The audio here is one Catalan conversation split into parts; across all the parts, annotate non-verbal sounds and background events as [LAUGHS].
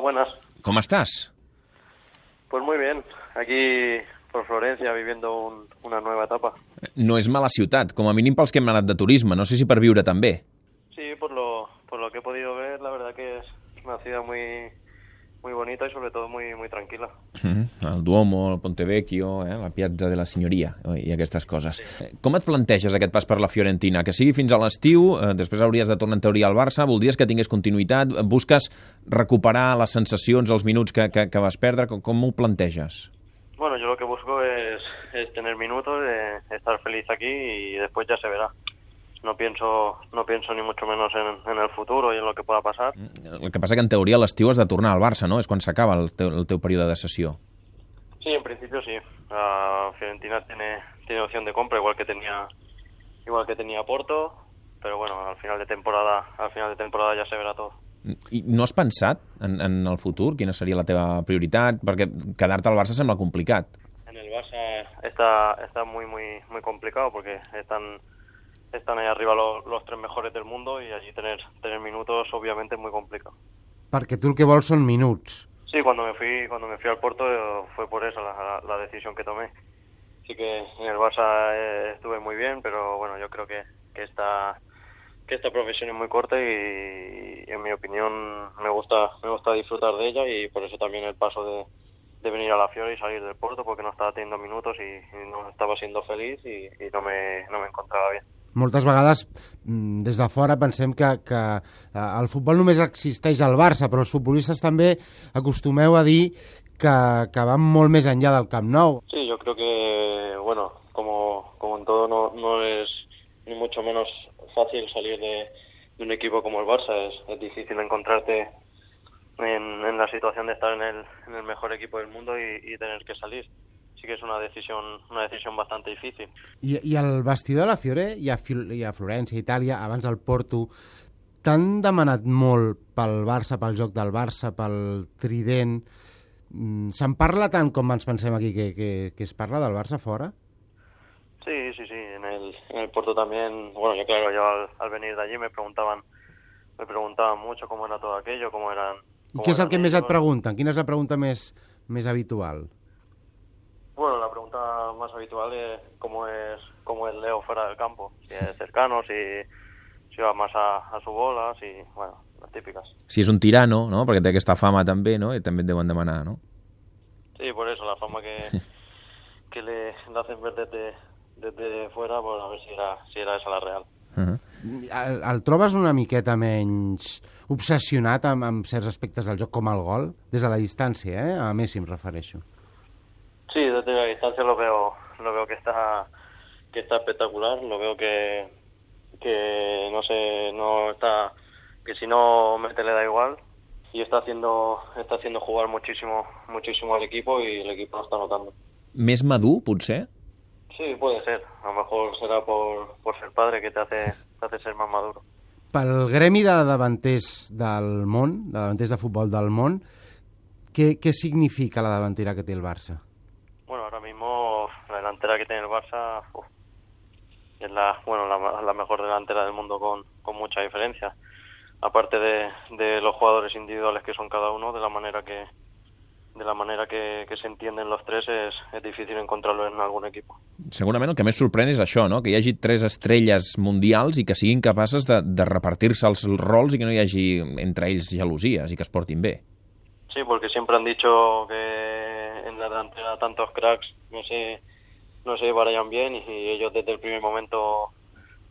buenas. ¿Cómo estás? Pues muy bien, aquí por Florencia viviendo un, una nueva etapa. No és mala ciutat, com a mínim pels que hem anat de turisme, no sé si per viure també. Sí, por lo, por lo que he podido ver, la verdad que es una ciudad muy, muy bonita y sobre todo muy, muy tranquila. Mm, el Duomo, el Ponte Vecchio, eh, la Piazza de la Signoria eh, i aquestes coses. Com et planteges aquest pas per la Fiorentina? Que sigui fins a l'estiu, eh, després hauries de tornar en teoria al Barça, voldries que tingués continuïtat, busques recuperar les sensacions, els minuts que, que, que vas perdre, com, com ho planteges? Bueno, yo lo que busco es, es tener minutos, de estar feliz aquí y después ya se verá. No pienso, no pienso ni mucho menos en, en el futuro y en lo que pueda pasar. El que passa que en teoria l'estiu has de tornar al Barça, no? És quan s'acaba el, teu, el teu període de sessió. Sí, en principio sí. La Fiorentina tiene, tiene opción de compra igual que tenía igual que tenía Porto, pero bueno, al final de temporada, al final de temporada ya se verá todo. I no has pensat en, en el futur? Quina seria la teva prioritat? Perquè quedar-te al Barça sembla complicat. En el Barça está, está muy, muy, muy complicado porque están, están ahí arriba los, los tres mejores del mundo y allí tener, tener minutos obviamente es muy complicado. Perquè tu el que vols són minuts. Sí, cuando me fui, cuando me fui al Porto eh, fue por eso la, la decisión que tomé. Así que en el Barça eh, estuve muy bien, pero bueno, yo creo que, que esta que esta profesión es muy corta y, y en mi opinión me gusta me gusta disfrutar de ella y por eso también el paso de, de venir a la Fiore y salir del Porto porque no estaba teniendo minutos y, y no estaba siendo feliz y, y no me no me encontraba bien. Moltes vegades, mm, des de fora, pensem que, que eh, el futbol només existeix al Barça, però els futbolistes també acostumeu a dir que, que van molt més enllà del Camp Nou. Sí, yo creo que, bueno, como, como en todo, no, no es ni mucho menos fácil salir de, de un equipo como el Barça. Es, es difícil encontrarte en, en la situación de estar en el, en el mejor equipo del mundo y, y tener que salir. Sí que es una decisión, una decisión bastante difícil. I, i al vestidor de la Fiore i a, Fil i a Florència, Itàlia, abans al Porto, t'han demanat molt pel Barça, pel joc del Barça, pel trident... Mm, Se'n parla tant com ens pensem aquí que, que, que es parla del Barça fora? Sí, sí, sí. En el, en el Porto también, bueno, yo claro, yo al, al venir de allí me preguntaban, me preguntaban mucho cómo era todo aquello, cómo eran. I cómo què és el que més et pregunten? Quina és la pregunta més, més habitual? Más habitual es cómo es, cómo es Leo fuera del campo. Si es cercano, si, si va más a, a su bola, si, bueno, las típicas. Si és un tirano, no? perquè té aquesta fama també, no? i també et deuen demanar, no? Sí, por eso la fama que, [LAUGHS] que le, le hacen ver desde, desde fuera, pues a ver si era, si era esa la real. Uh -huh. El, el trobes una miqueta menys obsessionat amb, amb certs aspectes del joc com el gol? Des de la distància, eh? A Messi em refereixo. Sí, desde la distancia lo veo, lo veo que está, que está espectacular, lo veo que, que no sé, no está, que si no mete le da igual y está haciendo, está haciendo jugar muchísimo, muchísimo al equipo y el equipo lo está notando. Més madur, potser? Sí, puede ser. A lo mejor será por, por ser padre que te hace, te hace ser más maduro. Pel gremi de davanters del món, de davanters de futbol del món, què, què significa la davantera que té el Barça? Bueno, ahora mismo la delantera que tiene el Barça uf, es la, bueno, la, la mejor delantera del mundo con, con mucha diferencia. Aparte de, de los jugadores individuales que son cada uno, de la manera que de la manera que, que se entienden los tres es, es difícil encontrarlo en algún equipo. Segurament el que més sorprèn és això, no? que hi hagi tres estrelles mundials i que siguin capaces de, de repartir-se els rols i que no hi hagi entre ells gelosies i que es portin bé. Sí, porque siempre han dicho que en la delantera tantos cracks no se, no se llevarían bien y ellos desde el primer momento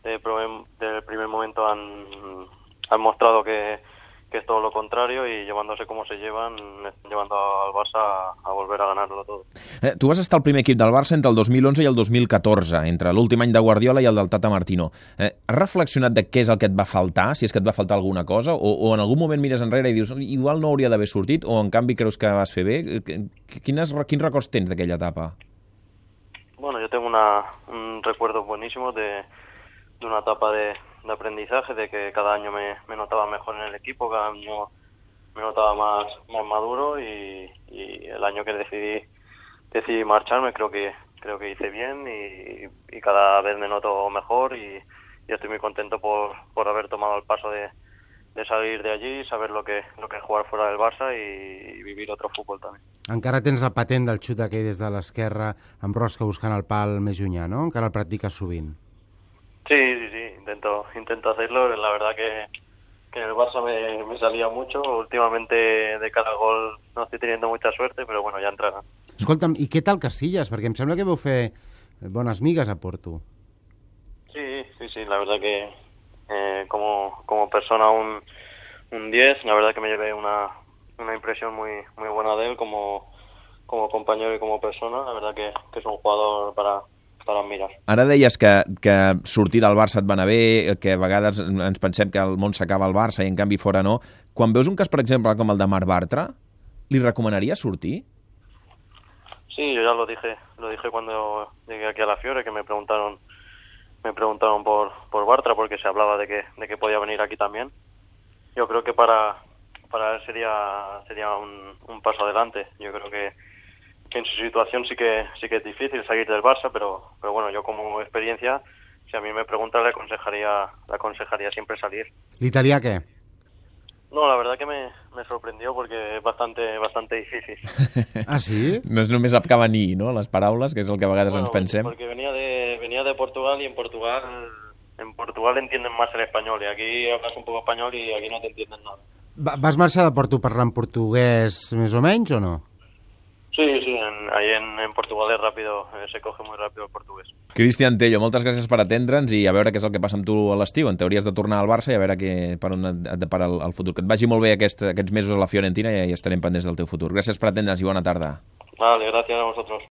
desde el primer momento han, han mostrado que, que es todo lo contrario y llevándose como se llevan, están llevando al Barça a, a volver a ganarlo todo. Eh, tu vas estar al primer equip del Barça entre el 2011 i el 2014, entre l'últim any de Guardiola i el del Tata Martino. Eh, has reflexionat de què és el que et va faltar, si és que et va faltar alguna cosa, o, o en algun moment mires enrere i dius igual no hauria d'haver sortit, o en canvi creus que vas fer bé? Eh, Quines, quins records tens d'aquella etapa? Una, un recuerdo buenísimo de, una etapa de, aprendizaje, de que cada año me, notaba mejor en el equipo, cada año me notaba más, más maduro y, el año que decidí decidí marcharme creo que creo que hice bien y, cada vez me noto mejor y, estoy muy contento por, por haber tomado el paso de, de salir de allí, saber lo que, lo que es jugar fuera del Barça y vivir otro fútbol también. Encara tens el patent del xut aquell des de l'esquerra amb Rosca buscant el pal més llunyà, no? Encara el practiques sovint. Sí, sí, sí, intento, intento hacerlo. La verdad que, que el Barça me, me salía mucho. Últimamente de cada gol no estoy teniendo mucha suerte, pero bueno, ya entrará. Escolta'm, i què tal Casillas? Perquè em sembla que veu fer bones migues a Porto. Sí, sí, sí, la verdad que eh, como, como persona un, un 10, la verdad que me llevé una, una impresión muy, muy buena de él como, como compañero y como persona. La verdad que, que es un jugador para, para admirar. Ara deies que, que sortir del Barça et va anar bé, que a vegades ens pensem que el món s'acaba al Barça i en canvi fora no. Quan veus un cas, per exemple, com el de Marc Bartra, li recomanaries sortir? Sí, yo ya lo dije, lo dije cuando llegué aquí a la Fiore, que me preguntaron, me preguntaron por, por Bartra porque se hablaba de que, de que podía venir aquí también. Yo creo que para, para él sería, sería un, un paso adelante. Yo creo que, que en su situación sí que, sí que es difícil salir del Barça, pero, pero bueno, yo como experiencia, si a mí me preguntan, le aconsejaría, le aconsejaría siempre salir. L'italià què? No, la verdad que me, me sorprendió porque es bastante, bastante difícil. [LAUGHS] Ah, sí? No és només acabar-ni, no?, les paraules, que és el que a vegades Bueno, ens pensem. Porque venía de, venía de Portugal y en Portugal, en Portugal entienden más el español y aquí hablas un poco español y aquí no te entienden nada. Va, vas marxar de Porto parlant portuguès més o menys o no? Sí, sí, en- ahí en, en Portugal es rápido, eh, se coge muy rápido el portugués. Cristian Tello, moltes gràcies per atendre'ns i a veure què és el que passa amb tu a l'estiu. En teoria has de tornar al Barça i a veure què, per on et depara el, el futur. Que et vagi molt bé aquest, aquests mesos a la Fiorentina i, i estarem pendents del teu futur. Gràcies per atendre'ns i bona tarda. Vale, gracias a vosotros.